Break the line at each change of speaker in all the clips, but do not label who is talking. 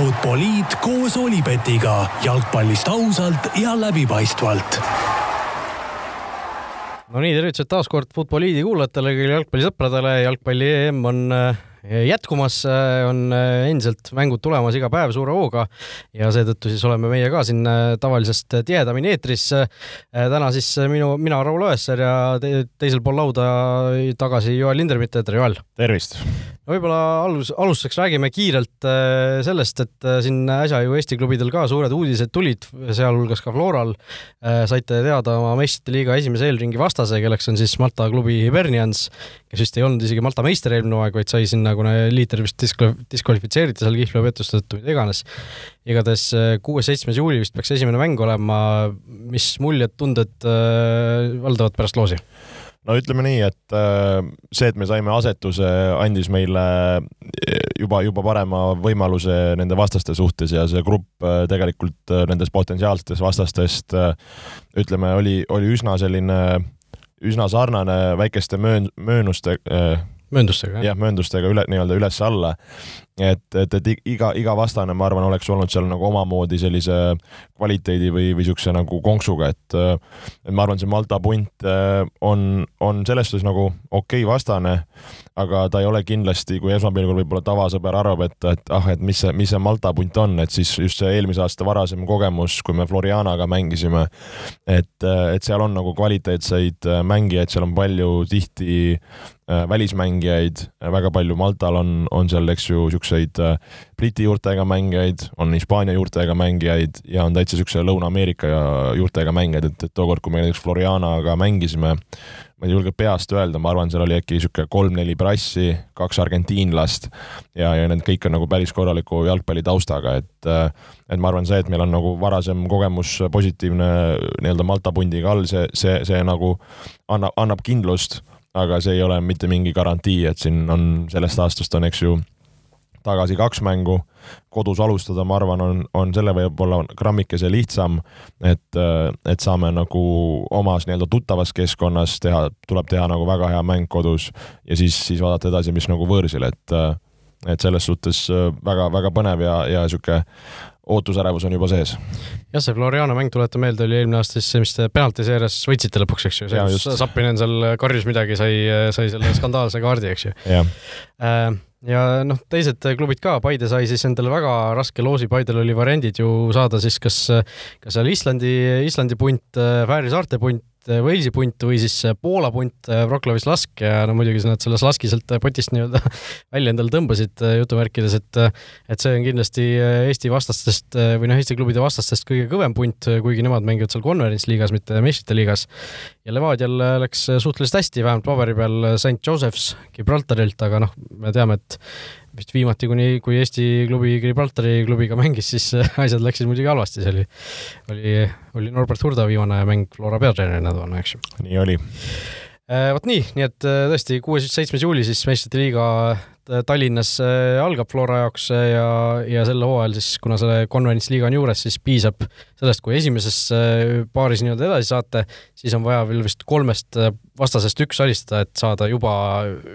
Futboliit koos Olipetiga jalgpallist ausalt ja läbipaistvalt.
No nii, tervitused taas kord Futboliidi kuulajatele, kõigile jalgpallisõpradele, jalgpalli EM on äh, jätkumas, äh, on äh, endiselt mängud tulemas iga päev suure hooga ja seetõttu siis oleme meie ka siin tavalisest tihedamini eetris. täna siis minu, mina, Raul Õessar ja te, teisel pool lauda tagasi Joel Lindermitt, tere Joel!
tervist!
võib-olla alus, alustuseks räägime kiirelt äh, sellest, et äh, siin äsja ju Eesti klubidel ka suured uudised tulid, sealhulgas ka Floral. Äh, saite teada oma meistrite liiga esimese eelringi vastase, kelleks on siis Malta klubi Hibernians, kes vist ei olnud isegi Malta meister eelmine aeg, vaid sai sinna, kuna liiter vist diskval-, diskvalifitseeriti seal kihlveopettuste tõttu, mida iganes. igatahes kuues-seitsmes juuli vist peaks esimene mäng olema, mis muljed, tunded valdavad pärast loosi?
no ütleme nii, et äh, see, et me saime asetuse, andis meile äh, juba, juba parema võimaluse nende vastaste suhtes ja see grupp äh, tegelikult nendest potentsiaalsetest vastastest ütleme, oli, oli üsna selline, üsna sarnane väikeste möön-, möönuste
mööndustega,
jah? mööndustega üle, nii-öelda üles-alla. et, et, et iga, iga vastane, ma arvan, oleks olnud seal nagu omamoodi sellise kvaliteedi või, või niisuguse nagu konksuga, et et ma arvan, see Malta punt äh, on, on selles suhtes nagu okei okay vastane, aga ta ei ole kindlasti, kui esmapilgul võib-olla tavasõber arvab, et, et ah, et mis see, mis see Malta punt on, et siis just see eelmise aasta varasem kogemus, kui me Florianaga mängisime, et, et seal on nagu kvaliteetseid mängijaid, seal on palju tihti välismängijaid, väga palju. Maltal on, on seal, eks ju, niisuguseid äh, Briti juurtega mängijaid, on Hispaania juurtega mängijaid ja on täitsa niisuguse Lõuna-Ameerika juurtega mängijaid, et, et tookord, kui me näiteks Florianaga mängisime, ma ei julge peast öelda, ma arvan, seal oli äkki niisugune kolm-neli brassi, kaks argentiinlast ja, ja need kõik on nagu päris korraliku jalgpallitaustaga, et et ma arvan, see, et meil on nagu varasem kogemus positiivne nii-öelda Malta pundiga all, see, see, see nagu annab, annab kindlust, aga see ei ole mitte mingi garantii, et siin on sellest aastast on, eks ju, tagasi kaks mängu, kodus alustada, ma arvan, on, on selle võib-olla grammikese lihtsam, et, et saame nagu omas nii-öelda tuttavas keskkonnas teha, tuleb teha nagu väga hea mäng kodus ja siis, siis vaadata edasi, mis nagu võõrsil, et et selles suhtes väga-väga põnev ja, ja niisugune ootusärevus on juba sees.
jah, see Floriana mäng, tuletan meelde, oli eelmine aasta siis see, mis te penaltiseerias võitsite lõpuks, eks ju, see, kus Zappinen seal karjus midagi, sai, sai selle skandaalse kaardi, eks ju. Äh, ja noh, teised klubid ka, Paide sai siis endale väga raske loosi, Paidel oli variandid ju saada siis kas, kas seal Islandi, Islandi punt, Fääri saarte punt Walesi punt või siis Poola punt, Wroclawis lask ja no muidugi nad selle slaski sealt potist nii-öelda välja endale tõmbasid jutumärkides, et et see on kindlasti Eesti vastastest või noh, Eesti klubide vastastest kõige kõvem punt, kuigi nemad mängivad seal Conference liigas, mitte meistrite liigas. ja Levadial läks suhteliselt hästi, vähemalt paberi peal St Joseph's Gibraltarilt, aga noh, me teame, et vist viimati, kuni, kui Eesti klubi Gibraltari klubiga mängis, siis asjad läksid muidugi halvasti, see oli, oli, oli Norbert Hurda viimane mäng Flora peatreenerina toona, eks ju.
nii oli.
Äh, vot nii, nii et äh, tõesti, kuues-seitsmes juuli siis meistrite liiga Äh, Tallinnas äh, algab Flora jaoks äh, ja, ja sel hooajal siis, kuna see konverents liiga on juures, siis piisab sellest, kui esimeses paaris nii-öelda edasi saate, siis on vaja veel vist kolmest vastasest üks alistada, et saada juba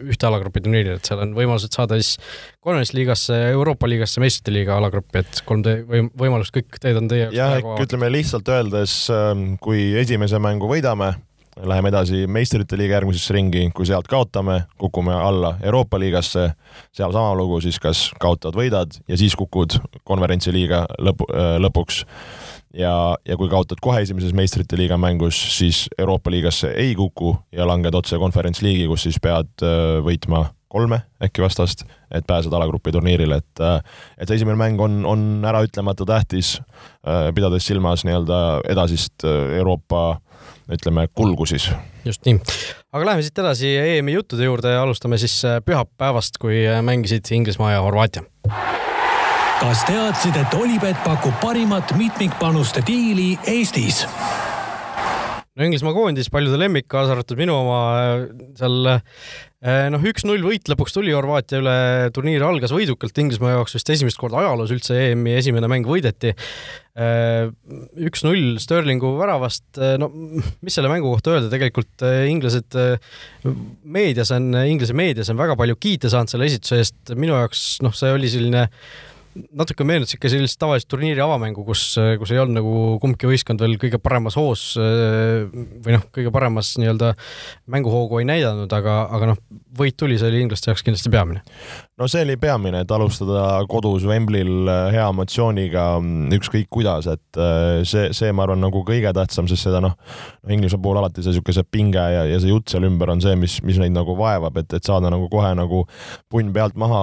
ühte alagrupi turniiri, et seal on võimalused saada siis konverents liigasse, Euroopa liigasse, meistrite liiga alagruppi, et kolm tee või võimalust, kõik teed on teie jaoks
jah, ütleme lihtsalt öeldes, ähm, kui esimese mängu võidame, Läheme edasi meistrite liiga järgmisesse ringi, kui sealt kaotame, kukume alla Euroopa liigasse, seal sama lugu siis kas kaotad, võidad ja siis kukud konverentsi liiga lõpu, äh, lõpuks. ja, ja kui kaotad kohe esimeses meistrite liiga mängus, siis Euroopa liigasse ei kuku ja langed otse konverentsliigi, kus siis pead äh, võitma kolme äkki vastast, et pääseda alagrupi turniirile, et äh, et see esimene mäng on, on äraütlemata tähtis, pidades silmas nii-öelda edasist Euroopa ütleme, kulgu siis.
just nii. aga läheme siit edasi EM-i juttude juurde ja alustame siis äh, pühapäevast, kui äh, mängisid Inglismaa ja Horvaatia.
kas teadsid, et Olipet pakub parimat mitmikpanuste diili Eestis?
No Inglismaa koondis, paljude lemmik, kaasa arvatud minu oma, seal Eh, noh, üks-null võit lõpuks tuli Horvaatia üle, turniir algas võidukalt, Inglismaa jaoks vist esimest korda ajaloos üldse EM-i esimene mäng võideti. Eh, üks-null Sterlingu väravast, eh, no mis selle mängu kohta öelda, tegelikult inglased meedias on, Inglise meedias on väga palju kiite saanud selle esituse eest, minu jaoks noh, see oli selline natuke meenutas ikka sellist tavalist turniiri avamängu, kus, kus ei olnud nagu kumbki võistkond veel kõige paremas hoos või noh, kõige paremas nii-öelda mänguhoogu ei näidanud, aga, aga noh, võit tuli, see oli inglaste jaoks kindlasti peamine.
no see oli peamine, et alustada kodus Wembley'l hea emotsiooniga, ükskõik kuidas, et see, see, ma arvan, nagu kõige tähtsam, sest seda noh, Inglise puhul alati see niisugune see pinge ja, ja see jutt seal ümber on see, mis, mis neid nagu vaevab, et, et saada nagu kohe nagu punn pealt maha,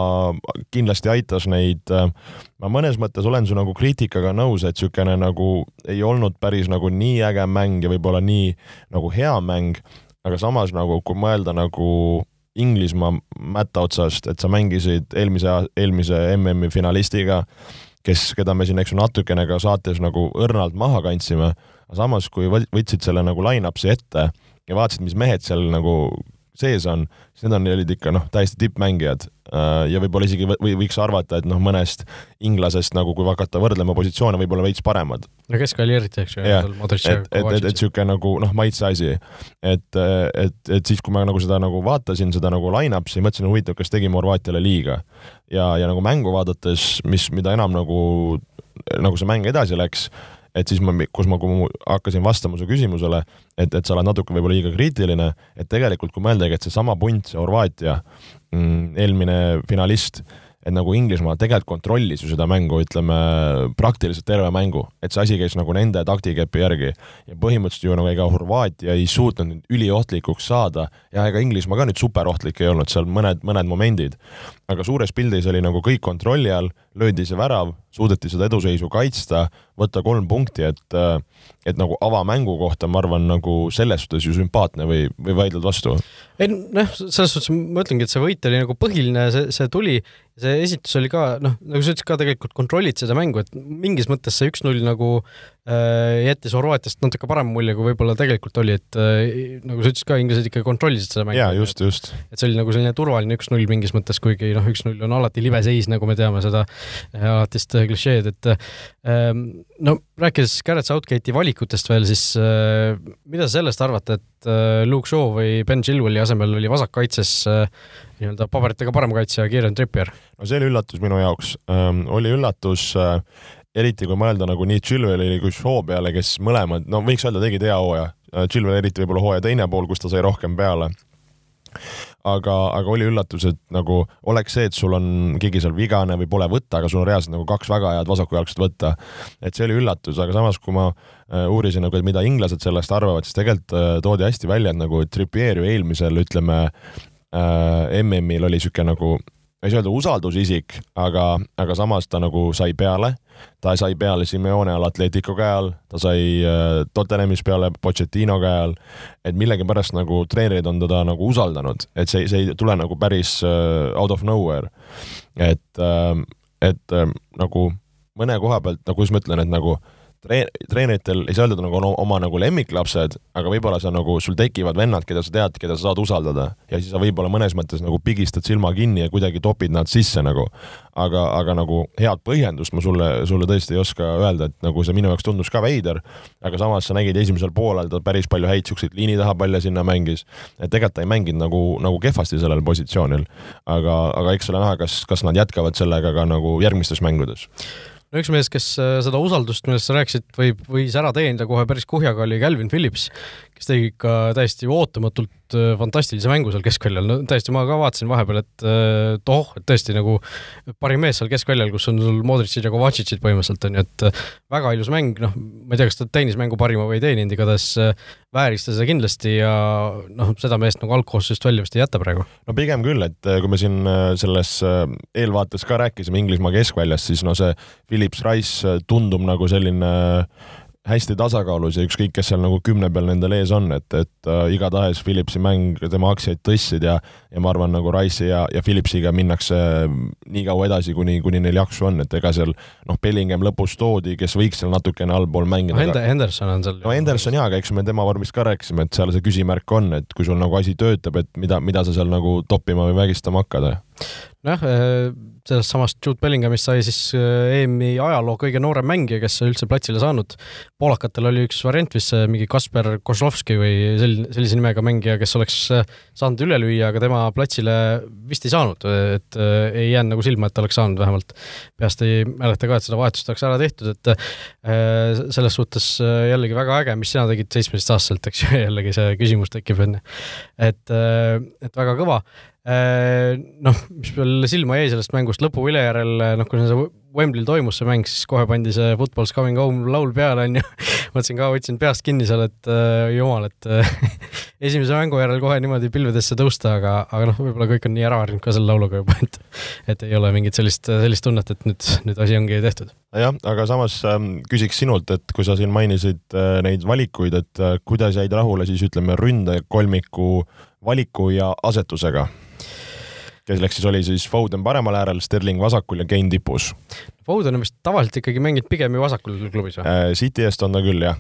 kindlasti aitas neid. Ma mõnes mõttes olen su nagu kriitikaga nõus, et niisugune nagu ei olnud päris nagu nii äge mäng ja võib-olla nii nagu hea mäng, aga samas nagu, kui mõelda nagu Inglismaa mätta otsast, et sa mängisid eelmise, eelmise MM-i finalistiga, kes, keda me siin, eks ju, natukene ka saates nagu õrnalt maha kandsime aga samas, kui võtsid selle nagu line-up'i ette ja vaatasid, mis mehed seal nagu sees on, siis need on, olid ikka noh, täiesti tippmängijad äh, ja võib-olla isegi või võiks arvata, et noh, mõnest inglasest nagu, kui hakata võrdlema positsioone, võib-olla veits paremad.
no keskväli eriti, eks ju.
jah, et, et, et, et niisugune nagu noh, maitse asi. et, et, et siis, kui ma nagu seda nagu vaatasin, seda nagu line-up'i, mõtlesin, huvitav, kas tegime Horvaatiale liiga. ja, ja nagu mängu vaadates, mis, mida enam nagu, nagu see mäng edasi läks, et siis ma, kus ma, kui ma hakkasin vastama su küsimusele, et, et sa oled natuke võib-olla liiga kriitiline, et tegelikult kui mõeldagi, et seesama punt, see Horvaatia mm, eelmine finalist, et nagu Inglismaa tegelikult kontrollis ju seda mängu, ütleme praktiliselt terve mängu, et see asi käis nagu nende taktikepi järgi. Ja põhimõtteliselt ju nagu ega Horvaatia ei suutnud nüüd üliohtlikuks saada. Ja ega Inglismaa ka nüüd superohtlik ei olnud, seal mõned, mõned momendid, aga suures pildis oli nagu kõik kontrolli all, löödi see värav, suudeti seda eduseisu kaitsta, võtta kolm punkti, et et nagu avamängu kohta ma arvan, nagu selles suhtes ju sümpaatne või, või vaidled vastu?
ei noh, selles suhtes ma ütlengi, et see võit oli nagu põhiline, see, see tuli, see esitus oli ka noh, nagu sa ütlesid ka tegelikult kontrollid seda mängu, et mingis mõttes see üks-null nagu jättis Horvaatiast natuke parema mulje, kui võib-olla tegelikult oli, et äh, nagu sa ütlesid ka, inglased ikka kontrollisid seda mängu.
jaa, just, just.
et see oli nagu selline turvaline üks-null mingis mõttes, kuigi noh, üks-null on alati libe seis, nagu me teame seda äh, alatist äh, klišeed, et ähm, no rääkides Garrett Southgate'i valikutest veel, siis äh, mida sa sellest arvad, et äh, Luke Shaw või Ben Chilwelli asemel oli vasakkaitses äh, nii-öelda paberitega parem kaitsja Kieran Trippier?
no see oli üllatus minu jaoks ähm,, oli üllatus äh, eriti kui mõelda nagu nii Chilwelli kui Shaw peale, kes mõlemad, no võiks öelda, tegid hea hooaja. Chilwell eriti võib-olla hooaja teine pool, kus ta sai rohkem peale aga, aga oli üllatus, et nagu oleks see, et sul on keegi seal vigane või pole võtta, aga sul on reaalselt nagu kaks väga head vasakujalgset võtta. et see oli üllatus, aga samas, kui ma äh, uurisin nagu, et mida inglased sellest arvavad, siis tegelikult äh, toodi hästi välja, et nagu Trippier ju eelmisel, ütleme äh,, MM-il oli niisugune nagu ma ei saa öelda usaldusisik, aga, aga samas ta nagu sai peale, ta sai peale Simeone all Atletico käe all, ta sai äh, Tottenhamis peale Pochettino käe all, et millegipärast nagu treenerid on teda nagu usaldanud, et see, see ei tule nagu päris äh, out of nowhere. et äh,, et äh, nagu mõne koha pealt, no kuidas ma ütlen, et nagu äh, treen-, treeneritel ei saa öelda nagu oma, oma nagu lemmiklapsed, aga võib-olla sa nagu, sul tekivad vennad, keda sa tead, keda sa saad usaldada ja siis sa võib-olla mõnes mõttes nagu pigistad silma kinni ja kuidagi topid nad sisse nagu. aga, aga nagu head põhjendust ma sulle, sulle tõesti ei oska öelda, et nagu see minu jaoks tundus ka veider, aga samas sa nägid esimesel poolel ta päris palju häid siukseid liini taha palle sinna mängis, et tegelikult ta ei mänginud nagu, nagu kehvasti sellel positsioonil. aga, aga eks ole näha, kas, kas nad jätkavad sellega ka nagu järgmistes mängudes
no üks mees, kes äh, seda usaldust, millest sa rääkisid, võib, võis ära teenida kohe päris kuhjaga, oli Calvin Phillips, kes tegi ikka täiesti ootamatult äh, fantastilise mängu seal keskväljal, no täiesti ma ka vaatasin vahepeal, et äh, toh, et tõesti nagu parim mees seal keskväljal, kus on sul Modricid ja Kovatšitšid põhimõtteliselt on ju, et väga ilus mäng, noh, ma ei tea, kas ta teenis mängu parima või ei teeninud, igatahes vääris ta seda kindlasti ja noh, seda meest nagu algkoosseisust välja vist ei jäta praegu.
no pigem küll, et kui me siin selles eelvaates ka rääkisime Inglismaa keskväljast, siis no see Philips Rice tundub nagu selline hästi tasakaalus ja ükskõik, kes seal nagu kümne peal nendel ees on, et, et äh, igatahes Philipsi mäng tema aktsiaid tõstsid ja ja ma arvan, nagu Rice'i ja, ja Philipsiga minnakse nii kaua edasi, kuni, kuni neil jaksu on, et ega seal noh, Bellingham lõpus toodi, kes võiks seal natukene allpool mängida
no,. Aga... Henderson on seal.
no Henderson jaa, aga eks me tema vormist ka rääkisime, et seal see küsimärk on, et kui sul nagu asi töötab, et mida, mida sa seal nagu toppima või vägistama hakkad
nojah, äh, sellest samast Jude Bellinghamist sai siis äh, EM-i ajaloo kõige noorem mängija, kes üldse platsile saanud. poolakatel oli üks variant vist mingi Kasper Kozlovski või selline, sellise nimega mängija, kes oleks saanud üle lüüa, aga tema platsile vist ei saanud, et ei jäänud nagu silma, et ta oleks saanud vähemalt. peast ei mäleta ka, et seda vahetust oleks ära tehtud, et selles suhtes jällegi väga äge, mis sina tegid seitsmeteistaastaselt, eks ju, jällegi see küsimus tekib enne. et, et väga kõva noh, mis veel silma jäi sellest mängust lõpuvile järel, noh, kui see Wembley'l toimus see mäng, siis kohe pandi see Football's coming home laul peale, onju. mõtlesin ka, võtsin peast kinni seal, et äh, jumal, et äh, esimese mängu järel kohe niimoodi pilvedesse tõusta, aga, aga noh, võib-olla kõik on nii ära harjunud ka selle lauluga juba, et et ei ole mingit sellist, sellist tunnet, et nüüd, nüüd asi ongi tehtud.
jah, aga samas ähm, küsiks sinult, et kui sa siin mainisid äh, neid valikuid, et äh, kuidas jäid rahule siis ütleme ründekolmiku valiku ja asetusega? Kelleks siis oli siis Foden paremal äärel, Sterling vasakul ja Kane tipus.
Foden on vist tavaliselt ikkagi mänginud pigem ju vasakul klubis või
äh,? City eest on ta küll, jah.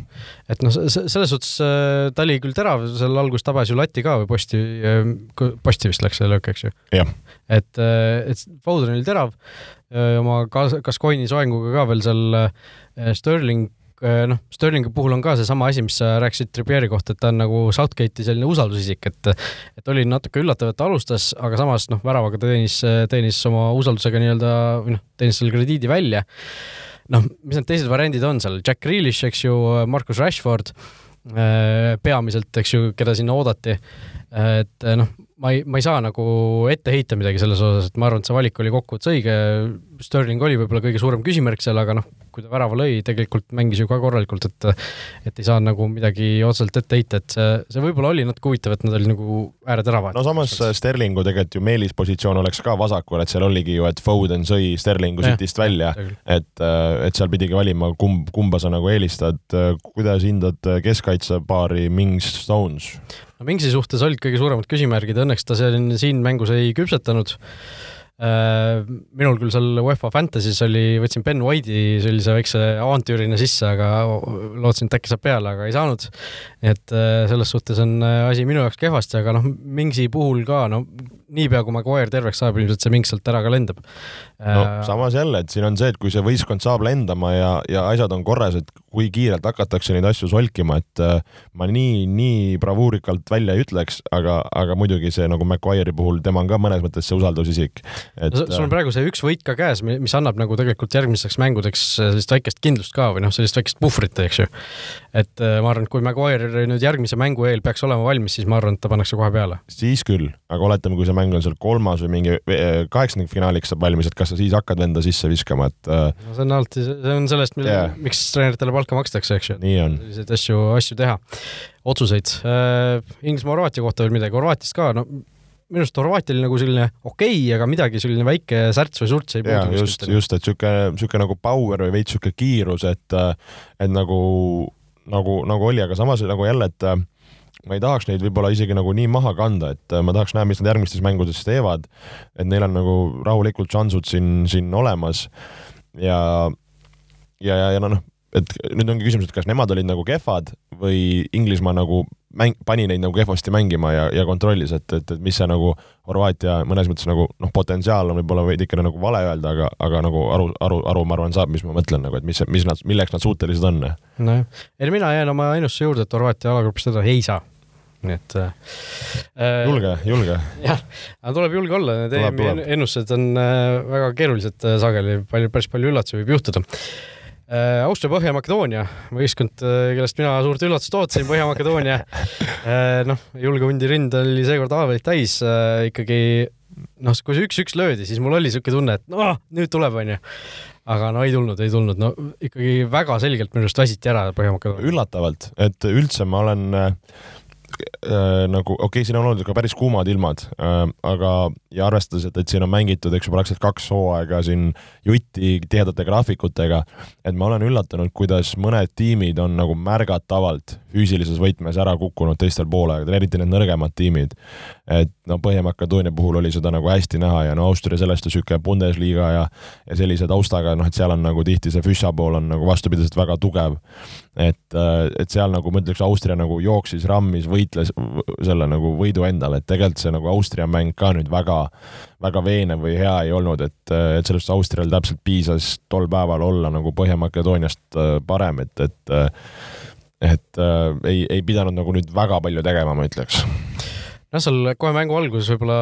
et noh, selles suhtes äh, ta oli küll terav, seal alguses tabas ju lati ka või posti, äh, posti vist läks see löök, eks ju? et, äh, et Foden oli terav, oma kas-, Gascoigne'i soenguga ka veel seal Sterling noh, Sterlingi puhul on ka seesama asi, mis sa rääkisid Trippieri kohta, et ta on nagu Southgate'i selline usaldusisik, et et oli natuke üllatav, et ta alustas, aga samas noh, väravaga teenis, teenis oma usaldusega nii-öelda või noh, teenis selle krediidi välja. noh, mis need teised variandid on seal, Jack Grealish, eks ju, Marcus Rashford, äh, peamiselt, eks ju, keda sinna oodati, et noh, ma ei, ma ei saa nagu ette heita midagi selles osas, et ma arvan, et see valik oli kokkuvõttes õige. Sterling oli võib-olla kõige suurem küsimärk seal, aga noh, kui ta värava lõi, tegelikult mängis ju ka korralikult, et et ei saa nagu midagi otseselt ette heita, et see, see võib-olla oli natuke huvitav, et nad olid nagu ääreteravad.
no samas Sterlingu tegelikult ju meelispositsioon oleks ka vasakul, et seal oligi ju, et Foden sõi Sterlingu Cityst välja, et, et seal pidigi valima, kumb, kumba sa nagu eelistad. kuidas hindad keskkaitsepaari Mings Stones?
No Mingsi suhtes olid kõige suuremad küsimärgid, õnneks ta siin, siin mängus ei küpsetanud. Äh, minul küll seal UEFA Fantasy's oli, võtsin Ben White'i sellise väikse avantüürina sisse, aga lootsin, et äkki saab peale, aga ei saanud. et äh, selles suhtes on äh, asi minu jaoks kehvasti, aga noh, Mingsi puhul ka, no niipea kui Maguire terveks saab, ilmselt see Mings sealt ära ka lendab.
no samas jälle, et siin on see, et kui see võistkond saab lendama ja, ja asjad on korras, et kui kiirelt hakatakse neid asju solkima, et äh, ma nii, nii bravuurikalt välja ei ütleks, aga, aga muidugi see nagu Maguire'i puhul, tema on ka mõnes mõttes see usaldusisik.
Et sul on äh, praegu see üks võit ka käes, mis annab nagu tegelikult järgmisteks mängudeks sellist väikest kindlust ka või noh, sellist väikest puhvrit, eks ju. et äh, ma arvan, et kui Maguire nüüd järgmise mängu eel peaks olema valmis, siis ma arvan, et ta pannakse kohe peale.
siis küll, aga oletame, kui see mäng on seal kolmas või mingi kaheksandikfinaaliks saab valmis, et kas sa siis hakkad venda sisse viskama, et
no see on alati, see on sellest, yeah. miks treeneritele palka makstakse, eks ju. selliseid asju, asju teha, otsuseid äh,. Inglismaa-Horvaatia kohta veel midagi, Horvaatiast ka, no minu arust Horvaatia oli nagu selline okei okay,, aga midagi selline väike särts või surts ei
puudu. just, just, et sihuke, sihuke nagu power või veits sihuke kiirus, et, et nagu, nagu, nagu oli, aga samas nagu jälle, et ma ei tahaks neid võib-olla isegi nagu nii maha kanda, et ma tahaks näha, mis nad järgmistes mängudes teevad. et neil on nagu rahulikult šansud siin, siin olemas ja, ja, ja, ja noh, et nüüd ongi küsimus, et kas nemad olid nagu kehvad või Inglismaa nagu mäng, pani neid nagu kehvasti mängima ja, ja kontrollis, et, et, et mis see nagu Horvaatia mõnes mõttes nagu noh, potentsiaal on võib-olla veidikene nagu vale öelda, aga, aga nagu aru, aru, aru ma arvan, saab, mis ma mõtlen nagu, et mis, mis nad, milleks nad suutelised on.
nojah, ei mina jään oma ennustuse juurde, et Horvaatia alagrupist edasi ei saa. Nii et äh,
äh julge, julge.
jah, aga tuleb julge olla, need EM-i ennustused on äh, väga keerulised äh, sageli, palju, päris palju üllatusi võib juhtuda. Äh, Austria Põhja-Makedoonia võistkond, äh, kellest mina suurt üllatust ootasin, Põhja-Makedoonia. Äh, noh, julge hundi rind oli seekord haavleid täis, ikkagi noh, kui see üks-üks löödi, siis mul oli niisugune tunne, et noh, nüüd tuleb, onju. aga no ei tulnud, ei tulnud, no ikkagi väga selgelt minu arust väsiti ära Põhja-Makedoonia.
üllatavalt, et üldse ma olen äh, äh, nagu okei okay,, siin on olnud ka päris kuumad ilmad äh,, aga ja arvestades, et, et siin on mängitud, eks ju, praktiliselt kaks hooaega siin jutti tihedate graafikutega, et ma olen üllatunud, kuidas mõned tiimid on nagu märgatavalt füüsilises võtmes ära kukkunud teistel poolaegadel, eriti need nõrgemad tiimid. et no Põhja-Makedoonia puhul oli seda nagu hästi näha ja no Austria sellest on niisugune Bundesliga ja ja sellise taustaga, noh, et seal on nagu tihti see Füssa pool on nagu vastupidiselt väga tugev. et, et seal nagu ma ütleks, Austria nagu jooksis, rammis, võitles selle nagu võidu endale, et tegelikult see nagu Austria mäng ka nüüd väga, väga veenev või hea ei olnud, et, et sellest Austrial täpselt piisas tol päeval olla nagu Põhja-Makedooniast äh, parem, et, et et äh, ei, ei pidanud nagu nüüd väga palju tegema, ma ütleks.
noh, seal kohe mängu alguses võib-olla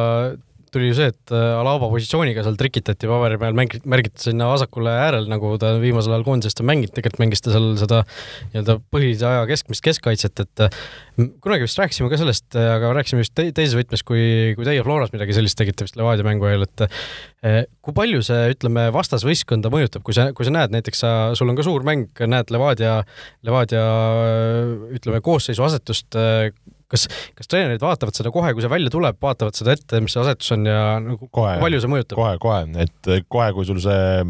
tuli ju see, et äh, Alaba positsiooniga seal trikitati paberi peal, mängiti, märgiti sinna vasakule äärele, nagu ta viimasel ajal koondisest on mänginud, tegelikult mängis ta seal seda nii-öelda põhilise aja keskmist keskkaitset, et äh, kunagi vist rääkisime ka sellest, äh, aga rääkisime just te teises võtmes, kui, kui teie Floras midagi sellist tegite vist Levadia mängu ajal, et kui palju see, ütleme, vastasvõistkonda mõjutab, kui sa, kui sa näed näiteks sa, sul on ka suur mäng, näed Levadia, Levadia ütleme, koosseisu asetust kas, kas treenerid vaatavad seda kohe, kui see välja tuleb, vaatavad seda ette, mis see asetus on ja nagu kohe, palju see mõjutab?
kohe, kohe, et kohe, kui sul see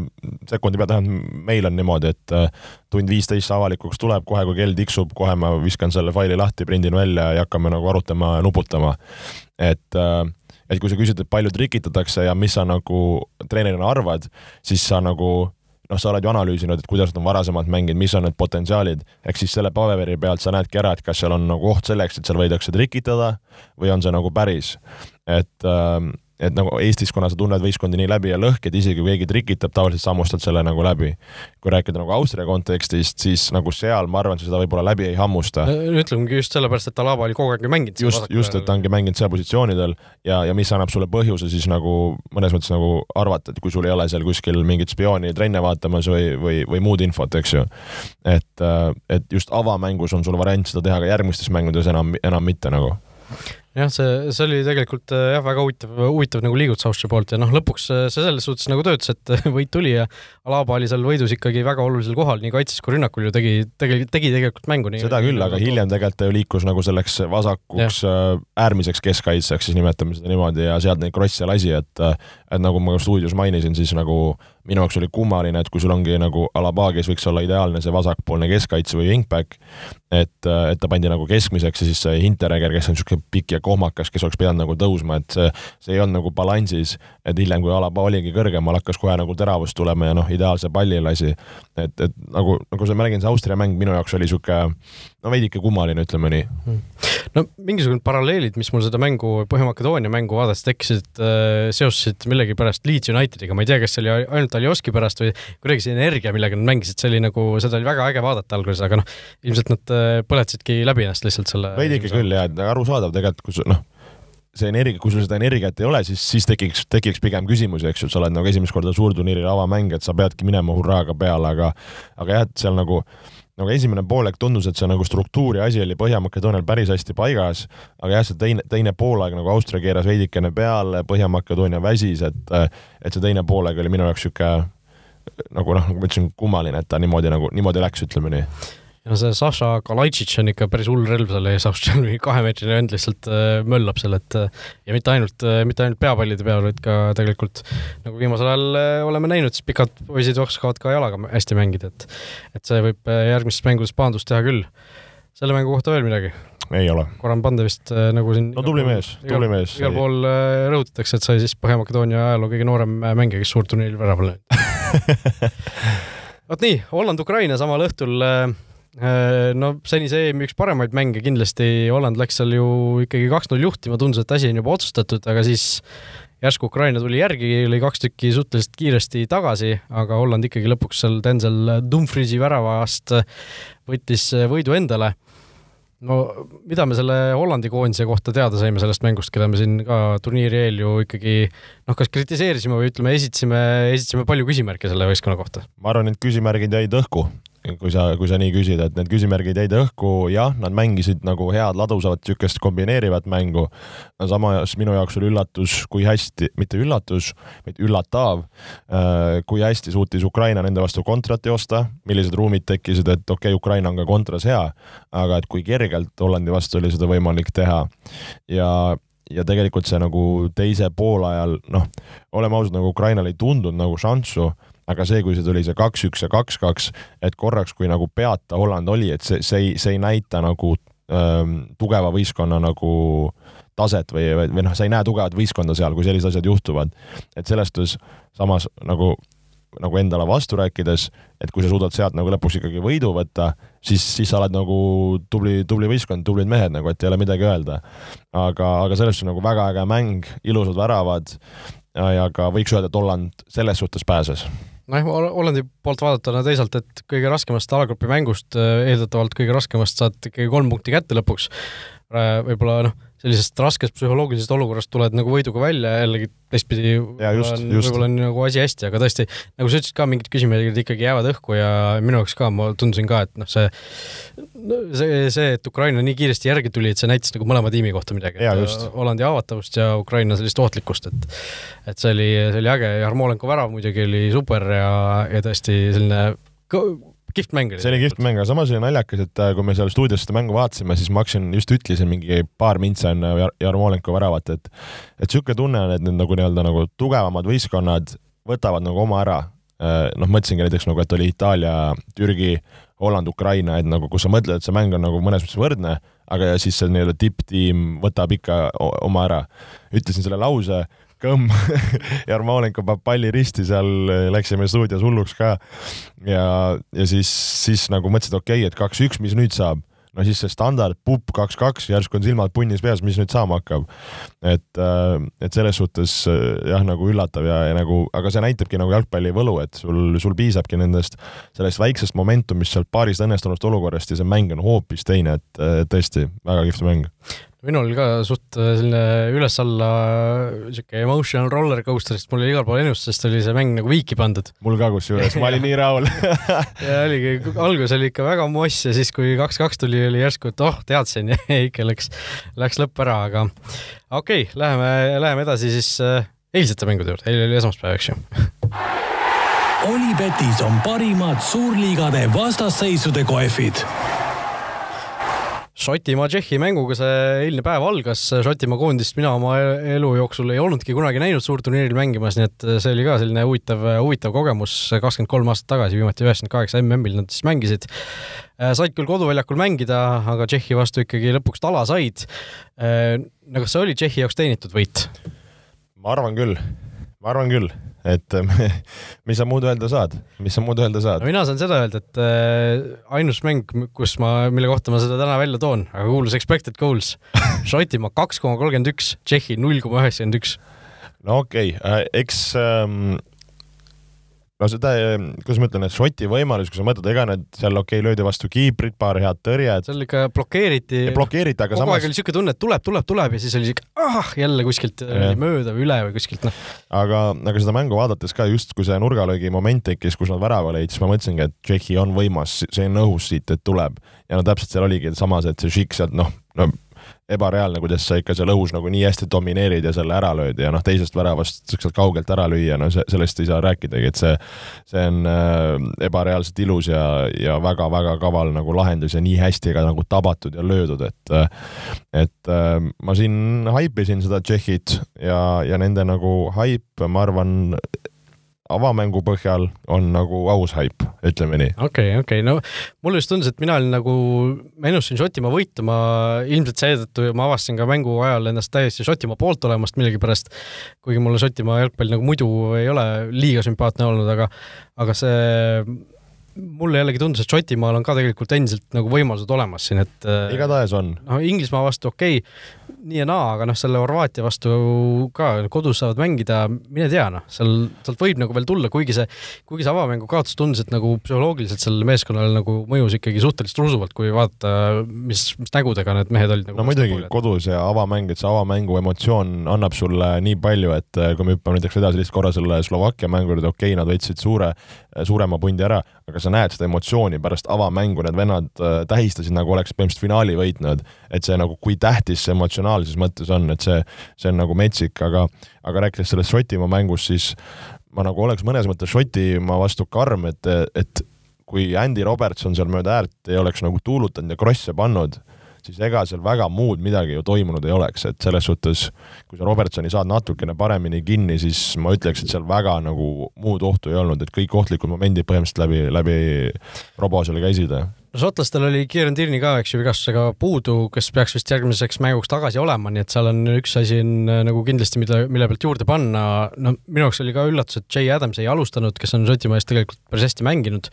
sekundi peal, tähendab, meil on niimoodi, et äh, tund viisteist avalikuks tuleb, kohe kui kell tiksub, kohe ma viskan selle faili lahti, prindin välja ja hakkame nagu arutama ja nuputama. et äh, et kui sa küsid, et palju trikitatakse ja mis sa nagu treenerina arvad, siis sa nagu noh, sa oled ju analüüsinud, et kuidas nad on varasemalt mänginud, mis on need potentsiaalid, ehk siis selle paberi pealt sa näedki ära, et kas seal on nagu oht selleks, et seal võidakse trikitada või on see nagu päris. et äh, et nagu Eestis, kuna sa tunned võistkondi nii läbi ja lõhki, et isegi kui keegi trikitab, tavaliselt sammustad selle nagu läbi. kui rääkida nagu Austria kontekstist, siis nagu seal ma arvan, sa seda võib-olla läbi ei hammusta.
ütlemegi just sellepärast, et Alaba oli kogu aeg ju mänginud.
just, just, et ta ongi mänginud seal positsioonidel ja, ja mis annab sulle põhjuse siis nagu mõnes mõttes nagu arvata, et kui sul ei ole seal kuskil mingit spiooni trenne vaatamas või, või, või muud infot, eks ju. et, et just avamängus on sul variant seda teha ka järgmistes mängudes enam, enam mitte nagu
jah, see, see oli tegelikult äh, jah, väga huvitav, huvitav nagu liigutus Austria poolt ja noh, lõpuks äh, see selles suhtes nagu töötas, et võit tuli ja Alaba oli seal võidus ikkagi väga olulisel kohal, nii kaitses kui rünnakul ju tegi, tegi, tegi tegelikult mängu.
seda küll, aga hiljem tegelikult ta ju liikus nagu selleks vasakuks ja. Äh, äärmiseks keskkaitseks, siis nimetame seda niimoodi, ja sealt neid krosse lasi, et et nagu ma stuudios mainisin, siis nagu minu jaoks oli kummaline, et kui sul ongi nagu Alaba, kes võiks olla ideaalne see vasakpoolne keskkaitse või wingback, et, et ta pandi nagu keskmiseks ja siis see Hinteregger, kes on niisugune pikk ja kohmakas, kes oleks pidanud nagu tõusma, et see, see ei olnud nagu balansis, et hiljem, kui Alaba oligi kõrgemal, hakkas kohe nagu teravust tulema ja noh, ideaalse palli lasi. et, et nagu, nagu sa märgin, see Austria mäng minu jaoks oli niisugune no veidike kummaline, ütleme nii.
no mingisugused paralleelid, mis mul seda mängu, Põhja-Makedoonia mängu vaadates tekkisid, äh, seostasid millegipärast Leeds Unitediga, ma ei tea, kas see oli ainult Aljoski pärast või kuidagi see energia, millega nad mängisid, see oli nagu, seda oli väga äge vaadata alguses, aga noh, ilmselt nad äh, põletasidki läbi ennast lihtsalt selle
veidike küll jaa, et arusaadav tegelikult, kui noh, see energia, kui sul seda energiat ei ole, siis, siis tekiks, tekiks pigem küsimusi, eks ju, et sa oled nagu esimest korda suurturniiril avamäng, et sa peadki minema hurraaga peale, aga aga jah, et seal nagu nagu esimene poolek tundus, et see nagu struktuuri asi oli Põhja-Makedoonial päris hästi paigas, aga jah, see teine, teine poolaeg nagu Austria keeras veidikene peale, Põhja-Makedoonia väsis, et et see teine poolaeg oli minu jaoks niisugune nagu noh, nagu ma ütlesin, kummaline, et ta niimoodi nagu, niimoodi läks, ütleme nii
ja see Saša Kalajtšitš on ikka päris hull relv seal ees, Austrial mingi kahemeetrine vend lihtsalt äh, möllab seal, et äh, ja mitte ainult äh,, mitte ainult peapallide peal, vaid ka tegelikult nagu viimasel ajal oleme näinud, siis pikad poisid oskavad ka jalaga hästi mängida, et et see võib järgmistes mängudes pahandust teha küll. selle mängu kohta veel midagi?
ei ole.
Goran Pande vist nagu siin
no tubli mees, tubli mees.
igal pool rõhutatakse, et sai siis Põhja-Makedoonia ajaloo kõige noorem mängija, kes suurturniiril väraval löönud vot nii, Holland-Ukraina samal õhtul äh, Äh, no senise EM-i üks paremaid mänge kindlasti, Holland läks seal ju ikkagi kaks-null juhtima, tundus, et asi on juba otsustatud, aga siis järsku Ukraina tuli järgi, lõi kaks tükki suhteliselt kiiresti tagasi, aga Holland ikkagi lõpuks seal Denzel Dumfriesi väravast võttis võidu endale. no mida me selle Hollandi koondise kohta teada saime sellest mängust, keda me siin ka turniiri eel ju ikkagi noh, kas kritiseerisime või ütleme, esitasime, esitasime palju küsimärke selle võistkonna kohta?
ma arvan, et küsimärgid jäid õhku kui sa, kui sa nii küsid, et need küsimärgid jäid õhku, jah, nad mängisid nagu head ladusavat niisugust kombineerivat mängu. samas minu jaoks oli üllatus, kui hästi, mitte üllatus, vaid üllatav, äh, kui hästi suutis Ukraina nende vastu kontrat joosta, millised ruumid tekkisid, et okei okay,, Ukraina on ka kontras hea, aga et kui kergelt Hollandi vastu oli seda võimalik teha ja ja tegelikult see nagu teise poolajal, noh, oleme ausad, nagu Ukrainal ei tundunud nagu šanssu, aga see, kui see tuli see kaks-üks ja kaks-kaks, et korraks, kui nagu peata Holland oli, et see, see ei, see ei näita nagu ähm, tugeva võistkonna nagu taset või, või noh, sa ei näe tugevat võistkonda seal, kui sellised asjad juhtuvad. et selles suhtes samas nagu nagu endale vastu rääkides, et kui sa suudad sealt nagu lõpuks ikkagi võidu võtta, siis, siis sa oled nagu tubli, tubli võistkond, tublid mehed nagu, et ei ole midagi öelda. aga, aga selles suhtes nagu väga äge mäng, ilusad väravad ja, ja ka võiks öelda, et Holland selles suhtes pääses
nojah, Hollandi poolt vaadatuna teisalt, et kõige raskemast alagrupi mängust eh, eeldatavalt kõige raskemast saad ikkagi kolm punkti kätte lõpuks. võib-olla noh sellisest raskest psühholoogilisest olukorrast tuled nagu võiduga välja ja jällegi teistpidi võib-olla on, nagu asi hästi, aga tõesti, nagu sa ütlesid ka, mingid küsimused ikkagi jäävad õhku ja minu jaoks ka, ma tundsin ka, et noh, see see, see, et Ukraina nii kiiresti järgi tuli, et see näitas nagu mõlema tiimi kohta midagi. Hollandi haavatavust ja Ukraina sellist ohtlikkust, et et see oli, see oli äge, Jarmolenko värav muidugi oli super ja, ja tõesti selline kihvt mäng oli.
see oli kihvt mäng, aga samas oli naljakas, et äh, kui me seal stuudios seda mängu vaatasime, siis ma hakkasin, just ütlesin mingi paar mintsa enne Jar Jarmolenko väravat, et et niisugune tunne on, et need nagu nii-öelda nagu tugevamad võistkonnad võtavad nagu oma ära. Äh, noh, mõtlesingi näiteks nagu, et oli Itaalia, Türgi, Holland, Ukraina, et nagu kus sa mõtled, et see mäng on nagu mõnes mõttes võrdne, aga siis see nii-öelda tipptiim võtab ikka oma ära. ütlesin selle lause kõmm Jarmolenko paneb palli risti seal, läksime stuudios hulluks ka. ja, ja siis, siis nagu mõtlesid, okei okay,, et kaks-üks, mis nüüd saab no siis see standard pupp kaks-kaks, järsku on silmad punnis peas, mis nüüd saama hakkab. et, äh, et selles suhtes äh, jah, nagu üllatav ja, ja nagu, aga see näitabki nagu jalgpalli võlu, et sul, sul piisabki nendest, sellest väiksest momentumist sealt paarist õnnestunust olukorrast ja see mäng on hoopis teine, et äh, tõesti väga kihvt mäng
minul ka suht äh, selline üles-alla sihuke emotional roller coaster, sest mul oli igal pool ennustusest oli see mäng nagu viiki pandud.
mul ka kusjuures, ma olin nii rahul.
Ja oligi, algus oli ikka väga moss ja siis, kui kaks-kaks tuli, oli järsku, et oh, teadsin ja ikka läks, läks lõpp ära, aga okei okay,, läheme, läheme edasi siis äh, eilsete mängude juurde, eile oli esmaspäev, eks ju.
Olipetis on parimad suurliigade vastasseisude kohvid
Šotimaa Tšehhi mänguga see eilne päev algas, Šotimaa koondist mina oma elu jooksul ei olnudki kunagi näinud suurturniiril mängimas, nii et see oli ka selline huvitav, huvitav kogemus, kakskümmend kolm aastat tagasi, viimati üheksakümmend kaheksa MM-il nad siis mängisid. said küll koduväljakul mängida, aga Tšehhi vastu ikkagi lõpuks tala said. no kas see oli Tšehhi jaoks teenitud võit?
ma arvan küll, ma arvan küll et mis sa muud öelda saad, mis sa muud öelda saad
no,? mina saan seda öelda, et äh, ainus mäng, kus ma, mille kohta ma seda täna välja toon, aga kuulus expected goals Šotimaa kaks koma kolmkümmend üks, Tšehhi null koma üheksakümmend üks.
no okei okay. äh,, eks ähm, no seda, kuidas ma ütlen, et Šoti võimalus, kui sa mõtled, ega need seal okei okay,, löödi vastu kiiprit, paar head tõrjet.
seal ikka blokeeriti.
blokeeriti, aga
kogu
samas.
aeg oli niisugune tunne, et tuleb, tuleb, tuleb ja siis oli siuke ah, jälle kuskilt ja. mööda või üle või kuskilt noh.
aga, aga seda mängu vaadates ka just, kui see nurgalöögi moment tekkis, kus nad värava lõid, siis ma mõtlesingi, et Tšehhi on võimas, see on õhus siit, et tuleb. ja no täpselt seal oligi samas, et see Šik sealt noh, no ebareaalne, kuidas sa ikka seal õhus nagu nii hästi domineerid ja selle ära lööd ja noh, teisest väravast siukselt kaugelt ära lüüa, no see, sellest ei saa rääkidagi, et see, see on äh, ebareaalselt ilus ja, ja väga-väga kaval nagu lahendus ja nii hästi ka nagu tabatud ja löödud, et äh, et äh, ma siin haipisin seda Tšehhit ja, ja nende nagu haip, ma arvan, avamängu põhjal on nagu aus haip, ütleme nii.
okei okay,, okei okay., no mulle just tundus, et mina olin nagu, ma ennustasin Šotimaa võitu, ma ilmselt seetõttu ma avastasin ka mängu ajal ennast täiesti Šotimaa poolt olemast millegipärast, kuigi mulle Šotimaa jalgpall nagu muidu ei ole liiga sümpaatne olnud, aga aga see mulle jällegi tundus, et Šotimaal on ka tegelikult endiselt nagu võimalused olemas siin, et
igatahes on.
noh, Inglismaa vastu okei okay,, nii ja naa, aga noh, selle Horvaatia vastu ka kodus saavad mängida, mine tea, noh, seal, sealt võib nagu veel tulla, kuigi see, kuigi see avamängu kaotus tundus, et nagu psühholoogiliselt sellele meeskonnale nagu mõjus ikkagi suhteliselt rusuvalt, kui vaadata, mis, mis nägudega need mehed olid nagu.
no muidugi, kodus ja avamäng, et see avamängu emotsioon annab sulle nii palju, et eh, kui me hüppame näiteks edasi lihtsalt korra selle Slovakkia mängu juurde, okei okay,, nad võtsid suure, suurema pundi ära, aga sa näed seda emotsiooni pärast avamängu, need vennad eh, tähistasid nagu oleks põhimõtteliselt finaali võitnud, et see nagu, kui tähtis see emotsionaalne emotsionaalses mõttes on, et see, see on nagu metsik, aga, aga rääkides sellest Šotimaa mängust, siis ma nagu oleks mõnes mõttes Šotimaa vastu karm, et, et kui Andy Robertson seal mööda äärt ei oleks nagu tuulutanud ja krosse pannud, siis ega seal väga muud midagi ju toimunud ei oleks, et selles suhtes kui sa Robertsoni saad natukene paremini kinni, siis ma ütleks, et seal väga nagu muud ohtu ei olnud, et kõik ohtlikud momendid põhimõtteliselt läbi, läbi Robo seal käisid
no šotlastel oli Kieran Tierney ka, eks ju, vigastusega puudu, kes peaks vist järgmiseks mänguks tagasi olema, nii et seal on üks asi on äh, nagu kindlasti, mida, mille pealt juurde panna. no minu jaoks oli ka üllatus, et Jay Adams ei alustanud, kes on Šotimaa eest tegelikult päris hästi mänginud.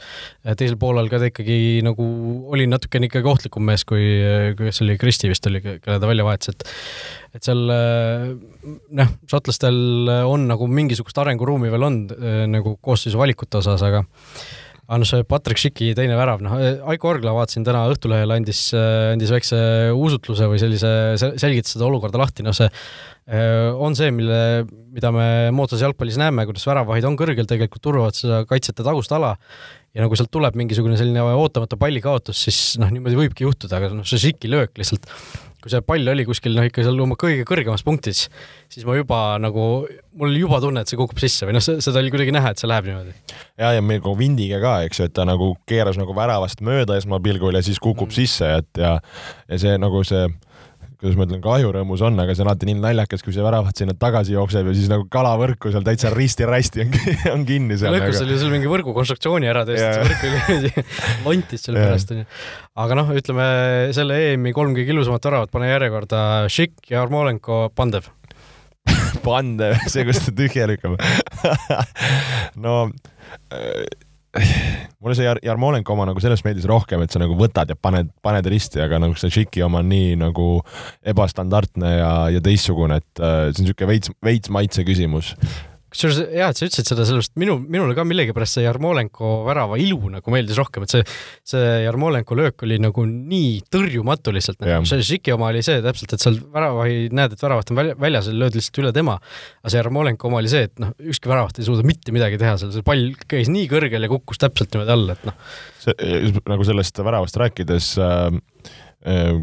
teisel poolel ka ta ikkagi nagu oli natukene ikkagi ohtlikum mees, kui, kui kes oli, Kristi vist oli, kelle ta välja vahetas, et et seal äh, noh, šotlastel on nagu mingisugust arenguruumi veel on äh, nagu koosseisu valikute osas, aga noh, see Patrick Schicki teine värav, noh, Aiko Orgla vaatasin täna Õhtulehel andis, andis väikse usutluse või sellise, selgitas seda olukorda lahti, noh see äh, on see, mille, mida me moodsas jalgpallis näeme, kuidas väravahid on kõrgel, tegelikult turvavad seda kaitsjate tagust ala ja nagu sealt tuleb mingisugune selline ootamatu pallikaotus, siis noh, niimoodi võibki juhtuda, aga noh, see Schicki löök lihtsalt kui see pall oli kuskil noh, ikka seal oma kõige kõrgemas punktis, siis ma juba nagu, mul oli juba tunne, et see kukub sisse või noh, seda oli kuidagi näha, et see läheb niimoodi.
ja, ja meil nagu Vindiga ka, eks ju, et ta nagu keeras nagu väravast mööda esmapilgul ja siis kukub mm. sisse, et ja, ja see nagu see kuidas ma ütlen, kahjurõõmus on, aga see on alati nii naljakas, kui see väravat sinna tagasi jookseb ja siis nagu kalavõrku seal täitsa risti-rästi on, on kinni seal.
lõikus oli seal mingi võrgu konstruktsiooni ära see võrk oli niimoodi lontis selle pärast onju. aga noh, ütleme selle EM-i kolm kõige ilusamat väravat pane järjekorda Šik ja Armolenko, Pandev
Pandev, see, kus ta tühja lükkab no äh, mulle see Jar-, Jarmolenko oma nagu sellest meeldis rohkem, et sa nagu võtad ja paned, paned risti, aga nagu see Šiki oma on nii nagu ebastandardne ja, ja teistsugune, et äh, see on niisugune veits, veits maitse küsimus
kusjuures hea, et sa ütlesid seda, sellepärast minu, minule ka millegipärast see Jarmolenko värava ilu nagu meeldis rohkem, et see, see Jarmolenko löök oli nagu nii tõrjumatu lihtsalt nagu,. see Žiki oma oli see täpselt, et seal väravahi, näed, et väravat on väljas ja lööd lihtsalt üle tema. aga see Jarmolenko oma oli see, et noh, ükski väravat ei suuda mitte midagi teha seal, see pall käis nii kõrgel ja kukkus täpselt niimoodi alla, et noh.
see, nagu sellest väravast rääkides äh,, äh,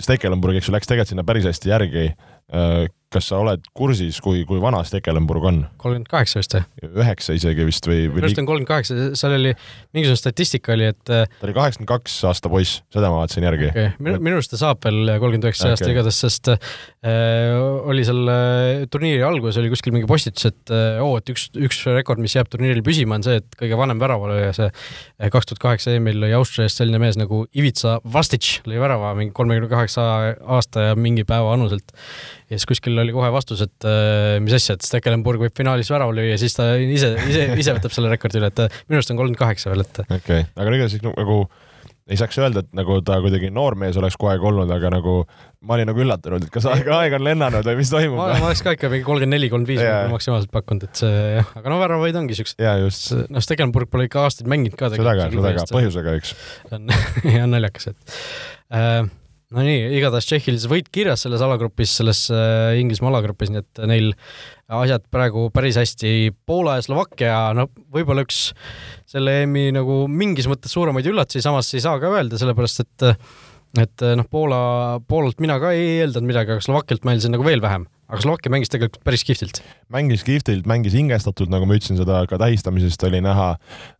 Stekelenburg, eks ju, läks tegelikult sinna päris hästi järgi äh, kas sa oled kursis, kui, kui vana Stekelenburg on?
kolmkümmend kaheksa vist või?
üheksa isegi vist või, või?
minu arust on kolmkümmend kaheksa, seal oli, mingisugune statistika oli, et
äh, ta oli kaheksakümmend kaks aasta poiss, seda ma vaatasin järgi
okay.. minu, minu arust ta saab veel kolmkümmend üheksa aasta igatahes, sest äh, oli seal äh, turniiri alguses oli kuskil mingi postitus, et äh, oo, et üks, üks rekord, mis jääb turniiril püsima, on see, et kõige vanem väravalööja, see äh, kaks tuhat kaheksa EM-il lõi Austria eest selline mees nagu Ivica Vastic, lõi värava mingi kolmekümne kaheksa aasta ja mingi päeva anuselt ja siis kuskil oli kohe vastus, et äh, mis asja, et Stekelenburg võib finaalis värava lüüa, siis ta ise, ise, ise võtab selle rekordi üle, et minu arust on kolmkümmend kaheksa veel, et.
okei okay., aga ega siis nagu ei saaks öelda, et nagu ta kuidagi noormees oleks kogu aeg olnud, aga nagu ma olin nagu üllatunud, et kas aeg, aeg on lennanud või mis toimub.
ma, oleks ka ikka mingi kolmkümmend neli, kolmkümmend viis maksimaalselt pakkunud, et see jah, aga no väravaid ongi siuksed.
jaa, just.
noh, Stekelenburg pole ikka aastaid mänginud ka.
seda ka, seda ka, põhjusega, eks.
on, jah, naljakas, et äh, no nii, igatahes Tšehhil siis võit kirjas selles alagrupis, selles äh, Inglismaa alagrupis, nii et neil asjad praegu päris hästi. Poola ja Slovakkia, no võib-olla üks selle EM-i nagu mingis mõttes suuremaid üllatusi, samas ei saa ka öelda, sellepärast et et noh, Poola, Poolalt mina ka ei eeldanud midagi, aga Slovakkialt ma eeldasin nagu veel vähem aga Slovakkia mängis tegelikult päris kihvtilt.
mängis kihvtilt, mängis hingestatult, nagu ma ütlesin, seda ka tähistamisest oli näha.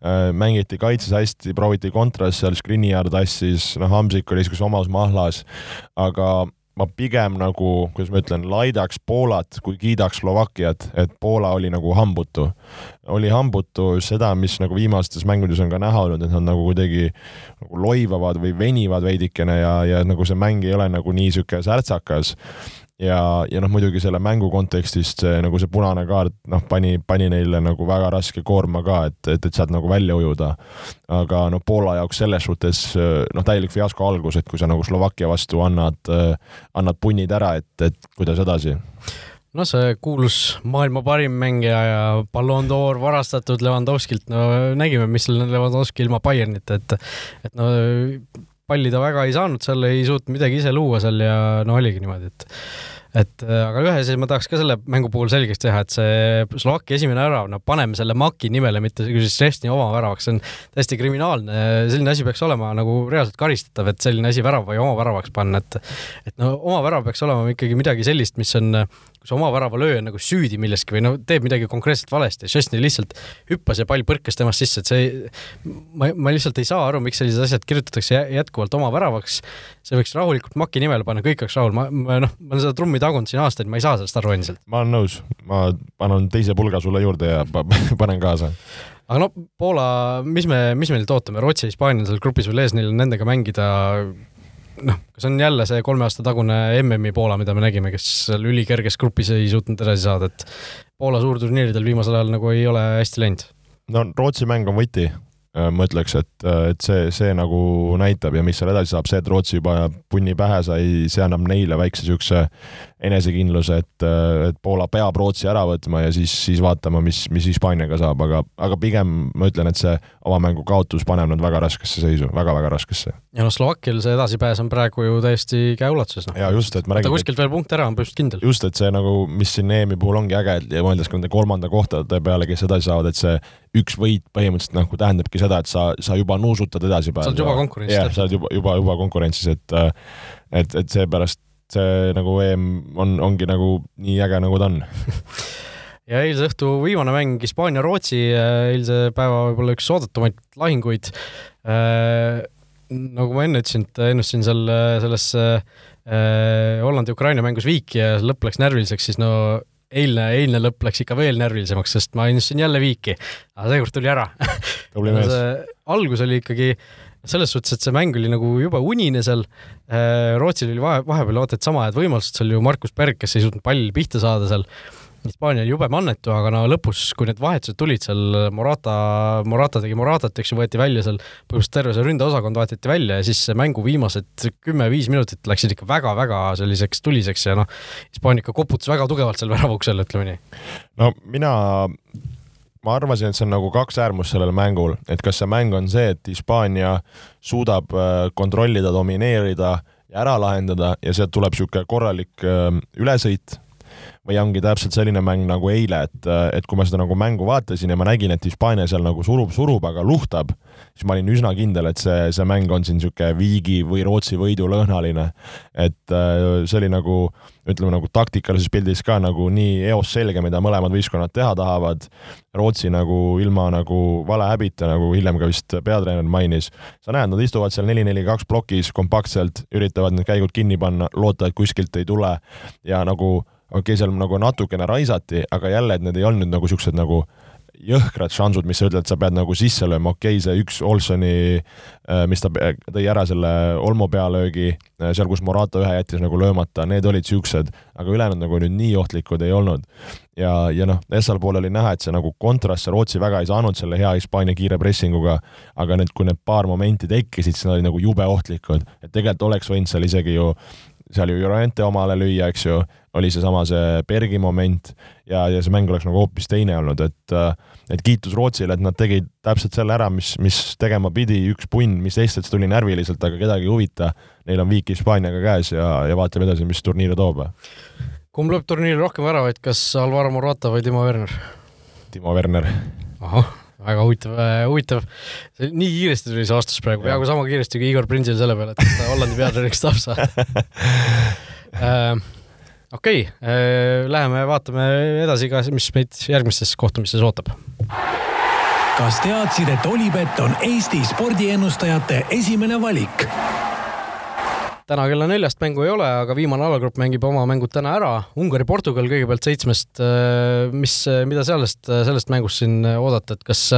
Äh, mängiti kaitses hästi, prooviti kontras seal, Skriniar tassis, noh, Hamsik oli niisuguses omas mahlas, aga ma pigem nagu, kuidas ma ütlen, laidaks Poolat, kui kiidaks Slovakkiat, et Poola oli nagu hambutu. oli hambutu seda, mis nagu viimastes mängudes on ka näha olnud, et nad nagu kuidagi nagu loivavad või venivad veidikene ja, ja nagu see mäng ei ole nagu nii niisugune särtsakas ja, ja noh, muidugi selle mängu kontekstist see nagu see punane kaart noh, pani, pani neile nagu väga raske koorma ka, et, et, et sealt nagu välja ujuda. aga noh, Poola jaoks selles suhtes noh, täielik fiasko algus, et kui sa nagu Slovakkia vastu annad, annad punnid ära, et, et kuidas edasi
no see kuulus maailma parim mängija ja Ballon d'Or varastatud Levandovskilt, no nägime, mis seal Levandovski ilma Bayernita, et et no palli ta väga ei saanud seal, ei suutnud midagi ise luua seal ja no oligi niimoodi, et et äh, aga ühe asja ma tahaks ka selle mängu puhul selgeks teha, et see Slovakkia esimene värav, no paneme selle Maki nimele, mitte Žestni oma väravaks, see on täiesti kriminaalne, selline asi peaks olema nagu reaalselt karistatav, et selline asi värava ja oma väravaks panna, et et no oma värav peaks olema ikkagi midagi sellist, mis on kui see oma väravalööja on nagu süüdi milleski või no teeb midagi konkreetselt valesti, Šestni lihtsalt hüppas ja pall põrkas temast sisse, et see, ma, ma lihtsalt ei saa aru, miks sellised asjad kirjutatakse jätkuvalt oma väravaks. see võiks rahulikult Maki nimele panna, kõik oleks rahul, ma, ma noh, ma olen seda trummi tagunud siin aastaid, ma ei saa sellest aru endiselt.
ma olen nõus, ma panen teise pulga sulle juurde ja panen kaasa.
Aga no Poola, mis me, mis me neilt ootame, Rootsi ja Hispaania on seal grupis veel ees, neil on nendega mängida noh, kas on jälle see kolme aasta tagune MM-i Poola, mida me nägime, kes seal ülikerges grupis ei suutnud edasi saada, et Poola suurturniiridel viimasel ajal nagu ei ole hästi läinud.
no Rootsi mäng on võti, ma ütleks, et, et see, see nagu näitab ja mis seal edasi saab, see, et Rootsi juba punni pähe sai, see annab neile väikse niisuguse enesekindluse, et, et Poola peab Rootsi ära võtma ja siis, siis vaatama, mis, mis Hispaaniaga saab, aga, aga pigem ma ütlen, et see avamängu kaotus paneb nad väga raskesse seisu väga,, väga-väga raskesse.
ja noh, Slovakkial see edasipääs on praegu ju täiesti käeulatuses, noh.
jaa, just, et ma
räägin ta kuskilt veel punkte ära on põhimõtteliselt kindel.
just, et see nagu, mis siin EM-i puhul ongi äge, ja mõeldes ka nende kolmanda kohtade peale, kes edasi saavad, et see üks võit põhimõtteliselt nagu tähendabki seda, et sa, sa juba nuusutad edasipääsu.
sa oled juba konkurentsis.
jah, sa oled juba, juba, juba konkurentsis, et et, et seepärast see nagu EM on, ongi nagu nii äge, nagu ta on
ja eilse õhtu viimane mäng Hispaania-Rootsi, äh, eilse päeva võib-olla üks oodatumaid lahinguid äh,. nagu ma enne ütlesin, et ennustasin seal selles äh, Hollandi-Ukraina mängus viiki ja lõpp läks närviliseks, siis no eilne, eilne lõpp läks ikka veel närvilisemaks, sest ma ennustasin jälle viiki, aga seekord tuli ära.
tubli mees
algus oli ikkagi selles suhtes, et see mäng oli nagu jube unine seal. Äh, Rootsil oli vahe, vahepeal vaata et sama head võimalused, seal ju Markus Berg, kes ei suutnud palli pihta saada seal. Hispaania oli jube mannetu, aga no lõpus, kui need vahetused tulid seal, Morata, Morata tegi Moratat, eks ju, võeti välja seal, põhimõtteliselt terve see ründeosakond vahetati välja ja siis mängu viimased kümme-viis minutit läksid ikka väga-väga selliseks tuliseks ja noh, Hispaania ikka koputas väga tugevalt seal väravaukselil, ütleme nii.
no mina ma arvasin, et see on nagu kaks äärmust sellel mängul, et kas see mäng on see, et Hispaania suudab äh, kontrollida, domineerida ja ära lahendada ja sealt tuleb niisugune korralik äh, ülesõit või ongi täpselt selline mäng nagu eile, et, äh, et kui ma seda nagu mängu vaatasin ja ma nägin, et Hispaania seal nagu surub, surub, aga luhtab, siis ma olin üsna kindel, et see, see mäng on siin niisugune viigi või Rootsi võidu lõhnaline. et see oli nagu ütleme nagu taktikalises pildis ka nagu nii eos selge, mida mõlemad võistkonnad teha tahavad. Rootsi nagu ilma nagu valehäbita, nagu hiljem ka vist peatreener mainis. sa näed, nad istuvad seal neli-neli-kaks plokis kompaktselt, üritavad need käigud kinni panna, loota, et kuskilt ei tule ja nagu okei okay,, seal nagu natukene raisati, aga jälle, et need ei olnud nagu siuksed nagu jõhkrad šansud, mis sa ütled, sa pead nagu sisse lööma, okei okay,, see üks Olsoni, äh, mis ta tõi ära selle Olmo pealöögi, äh, seal, kus Morata ühe jättis nagu löömata, need olid siuksed, aga ülejäänud nagu nüüd nii ohtlikud ei olnud. ja, ja noh, Essal pool oli näha, et see nagu kontrast, see Rootsi väga ei saanud selle hea Hispaania kiire pressinguga, aga need, kui need paar momenti tekkisid, siis nad olid nagu jube ohtlikud, et tegelikult oleks võinud seal isegi ju seal ju Llorente omale lüüa, eks ju, oli seesama see Bergi moment ja, ja see mäng oleks nagu hoopis teine olnud, et et kiitus Rootsile, et nad tegid täpselt selle ära, mis, mis tegema pidi, üks punn, mis teistelt tuli närviliselt, aga kedagi ei huvita. Neil on viik Hispaaniaga käes ja, ja vaatame edasi, mis turniire toob.
kumb lööb turniiri rohkem väravaid, kas Alvaro Morata või Timo Werner?
Timo Werner.
ahah väga huvitav, huvitav. nii kiiresti tuli see vastus praegu, peaaegu sama kiiresti kui Igor Printsil selle peale, et ta Hollandi peatreeneriks tahab saada äh, okei okay,, äh, läheme vaatame edasi ka, mis meid järgmistes kohtumistes ootab.
kas teadsid, et Olipet on Eesti spordiennustajate esimene valik?
täna kella neljast mängu ei ole, aga viimane alagrupp mängib oma mängud täna ära. Ungari-Portugal kõigepealt seitsmest. Äh, mis, mida sellest, sellest mängust siin oodata, et kas,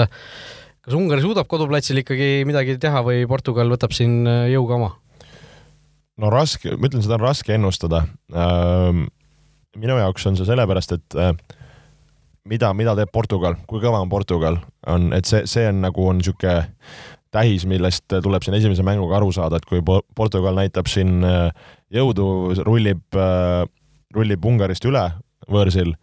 kas Ungari suudab koduplatsil ikkagi midagi teha või Portugal võtab siin jõuga oma?
No raske, ma ütlen, seda on raske ennustada. Ähm, minu jaoks on see sellepärast, et äh, mida, mida teeb Portugal, kui kõva on Portugal, on, et see, see on nagu on niisugune tähis, millest tuleb siin esimese mänguga aru saada, et kui Portugal näitab siin äh, jõudu, rullib, äh, rullib Ungarist üle võõrsil,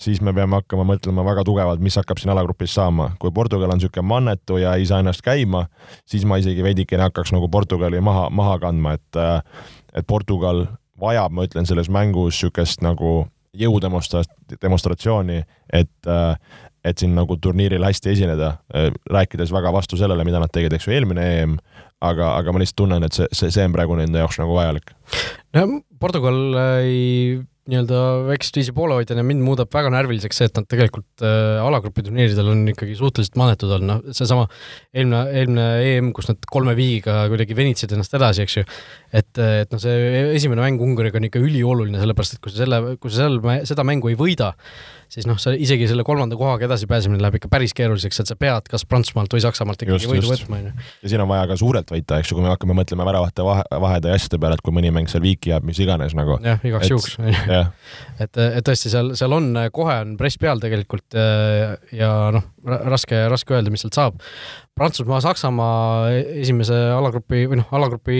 siis me peame hakkama mõtlema väga tugevalt, mis hakkab siin alagrupis saama. kui Portugal on niisugune mannetu ja ei saa ennast käima, siis ma isegi veidikene hakkaks nagu Portugali maha, maha kandma, et äh, et Portugal vajab, ma ütlen, selles mängus niisugust nagu jõudemonstra-, demonstratsiooni, et et siin nagu turniiril hästi esineda, äh, rääkides väga vastu sellele, mida nad tegid, eks ju, eelmine EM, aga, aga ma lihtsalt tunnen, et see, see, see on praegu nende jaoks nagu vajalik.
no Portugal ei nii-öelda väikest viisi poolehoidjana mind muudab väga närviliseks see, et nad tegelikult äh, alagrupi turniiridel on ikkagi suhteliselt manetud olnud, noh, seesama eelmine, eelmine EM, kus nad kolme viigiga kuidagi venitsid ennast edasi, eks ju. Et, et noh, see esimene mäng Ungariga on ikka ülioluline, sellepärast et kui sa selle, kui sa seal, seda mängu ei võida, siis noh, sa isegi selle kolmanda kohaga edasipääsemine läheb ikka päris keeruliseks, et sa pead kas Prantsusmaalt või Saksamaalt ikkagi võidu võtma, on ju.
ja siin on vaja ka suurelt võita, eks ju, kui me hakkame mõtlema väravate vahe, vahede ja asjade peale, et kui mõni mäng seal viiki jääb, mis iganes nagu.
jah, igaks juhuks. et, et tõesti, seal, seal on, kohe on press peal tegelikult ja, ja noh, raske, raske öelda, mis sealt saab. Prantsusmaa, Saksamaa esimese alagrupi või noh, alagrupi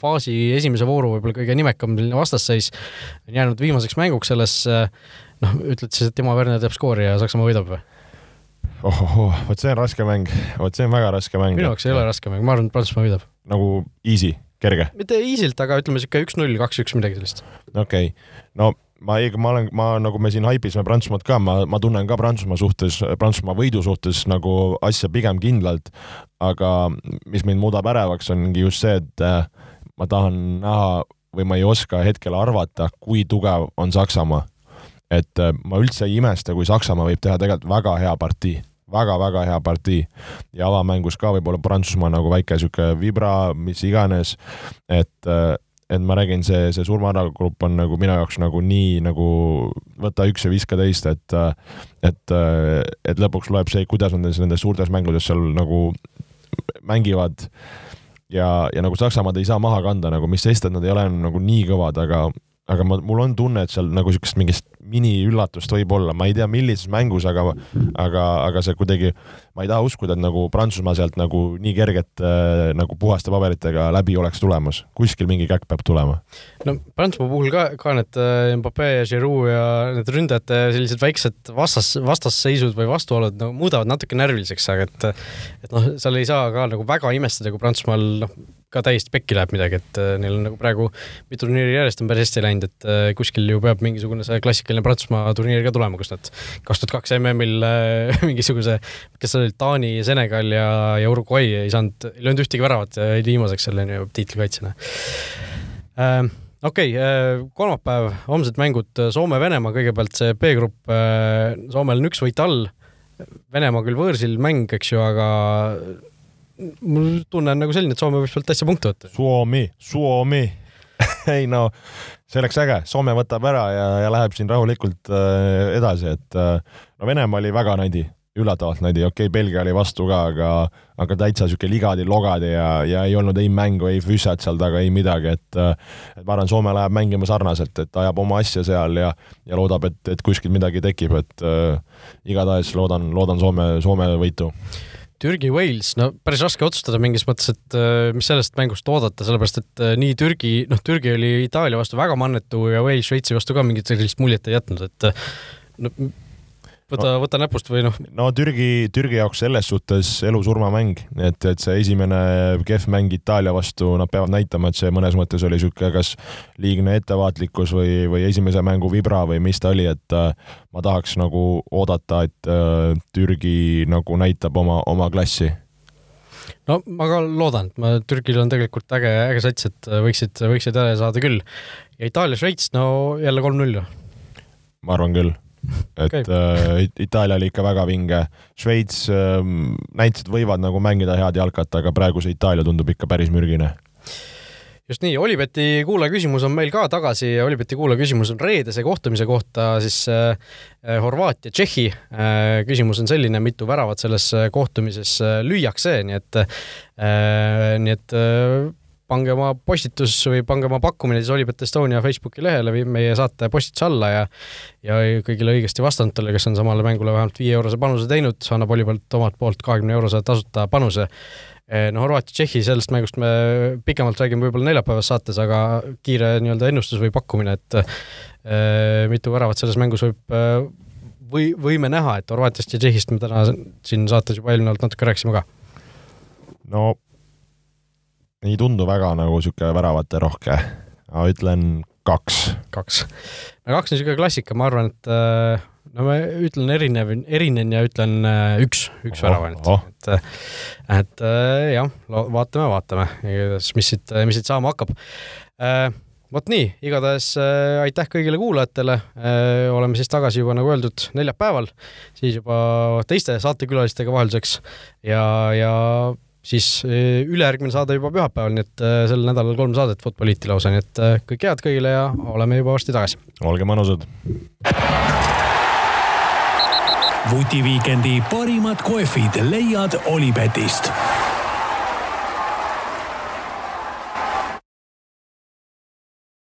faasi esimese vooru võib-olla kõige nimekam vastasseis on jäänud viimaseks mänguks selles noh, ütled siis, et Timo Werner teeb skoori ja Saksamaa võidab või?
ohoh, vot see on raske mäng, vot see on väga raske mäng.
minu jaoks ei ole raske mäng, ma arvan, et Prantsusmaa võidab.
nagu easy, kerge?
mitte easy'lt, aga ütleme niisugune üks-null, kaks-üks, midagi sellist.
okei okay., no ma ei, ma olen, ma nagu me siin haipisime Prantsusmaad ka, ma, ma tunnen ka Prantsusmaa suhtes, Prantsusmaa võidu suhtes nagu asja pigem kindlalt, aga mis mind muudab ärevaks, ongi just see, et äh, ma tahan näha või ma ei oska hetkel arvata, kui tugev on Saksamaa. Et äh, ma üldse ei imesta, kui Saksamaa võib teha tegelikult väga hea partii. Väga-väga hea partii. Ja avamängus ka võib-olla Prantsusmaa nagu väike sihuke vibra, mis iganes, et, äh, et ma räägin, see, see surmaaragrupp on nagu minu jaoks nagu nii nagu võta üks ja viska teist, et, et, et lõpuks loeb see, kuidas nad nendes suurtes mängudes seal nagu mängivad. Ja, ja nagu Saksamaad ei saa maha kanda nagu, mis sest, et nad ei ole nagu nii kõvad, aga aga ma, mul on tunne, et seal nagu niisugust mingist miniüllatust võib olla, ma ei tea, millises mängus, aga, aga, aga see kuidagi, ma ei taha uskuda, et nagu Prantsusmaa sealt nagu nii kergelt äh, nagu puhaste paberitega läbi oleks tulemas, kuskil mingi käkk peab tulema.
no Prantsusmaa puhul ka, ka need äh, Mbappe ja Giroud ja need ründajate sellised väiksed vastas, vastasseisud või vastuolud nagu muudavad natuke närviliseks, aga et et noh, seal ei saa ka nagu väga imestada, kui Prantsusmaal noh, ka täiesti pekki läheb midagi, et äh, neil on nagu praegu mitu turniiri järjest on päris hästi läinud, et äh, kuskil ju peab mingisugune see klassikaline Prantsusmaa turniir ka tulema, kus nad kaks tuhat kaks MM-il äh, mingisuguse, kes olid Taani, Senegal ja, ja Uruguay ei saanud, ei löönud ühtegi väravat ja jäid viimaseks selle tiitlikaitsjana äh,. okei okay,, kolmapäev, homsed mängud Soome-Venemaa, kõigepealt see B-grupp, Soomel on üks võit all, Venemaa küll võõrsil mäng, eks ju, aga mul tunne on nagu selline, et Soome võib sealt täitsa punkte võtta.
Suomi, Suomi ei no, see oleks äge, Soome võtab ära ja, ja läheb siin rahulikult äh, edasi, et äh, no Venemaa oli väga nadi, üllatavalt nadi, okei okay,, Belgia oli vastu ka, aga, aga täitsa sihuke ligadi-logadi ja, ja ei olnud ei mängu, ei füssat seal taga, ei midagi, et äh, et ma arvan, Soome läheb mängima sarnaselt, et ajab oma asja seal ja, ja loodab, et, et kuskil midagi tekib, et äh, igatahes loodan, loodan Soome, Soome võitu
Türgi-Wales, no päris raske otsustada mingis mõttes, et äh, mis sellest mängust oodata, sellepärast et äh, nii Türgi, noh, Türgi oli Itaalia vastu väga mannetu ja Wales Šveitsi vastu ka mingit sellist muljet ei jätnud, et äh, no võta no,, võta näpust või noh.
no Türgi, Türgi jaoks selles suhtes elu-surma mäng, et, et see esimene kehv mäng Itaalia vastu, nad peavad näitama, et see mõnes mõttes oli niisugune kas liigne ettevaatlikkus või, või esimese mängu vibra või mis ta oli, et äh, ma tahaks nagu oodata, et äh, Türgi nagu näitab oma, oma klassi
no ma ka loodan, et ma, Türgil on tegelikult äge, äge sats, et võiksid, võiksid üle saada küll. ja Itaalia-Šveits, no jälle kolm-null ju.
ma arvan küll et okay. äh, Itaalia oli ikka väga vinge. Šveits äh, näitas, et võivad nagu mängida head jalkat, aga praegu see Itaalia tundub ikka päris mürgine.
just nii, Olibeti kuulaja küsimus on meil ka tagasi Olibeti kuulaja küsimus on reedese kohtumise kohta siis äh, Horvaatia, Tšehhi äh,. küsimus on selline, mitu väravat selles kohtumises äh, lüüakse, nii et äh,, nii et äh, pange oma postitus või pange oma pakkumine siis Olipet Estonia Facebooki lehele või meie saate postituse alla ja ja kõigile õigesti vastanutele, kes on samale mängule vähemalt viie eurose panuse teinud, annab Olipet omalt poolt kahekümne eurose tasuta panuse. Eh, no Horvaatia-Tšehhi, sellest mängust me pikemalt räägime võib-olla neljapäevas saates, aga kiire nii-öelda ennustus või pakkumine, et äh, mitu väravat selles mängus võib äh, või võime näha, et Horvaatiast ja Tšehhist me täna siin saates juba eelnevalt natuke rääkisime ka.
no ei tundu väga nagu niisugune väravaterohke, ma ütlen kaks.
kaks. no kaks on niisugune klassika, ma arvan, et äh, no ma ütlen erinev, erinen ja ütlen äh, üks, üks värav ainult oh.. et, äh, et jah, vaatame, vaatame, mis siit, mis siit saama hakkab vot nii, igatahes äh, aitäh kõigile kuulajatele äh,. oleme siis tagasi juba nagu öeldud neljapäeval, siis juba teiste saatekülalistega vahelduseks ja, ja siis äh, ülejärgmine saade juba pühapäeval, nii et äh, sel nädalal kolm saadet Futboliiti lausa, nii et äh, kõike head kõigile ja oleme juba varsti tagasi.
olge mõnusad.
vutiviikendi parimad kohvid leiad Olipetist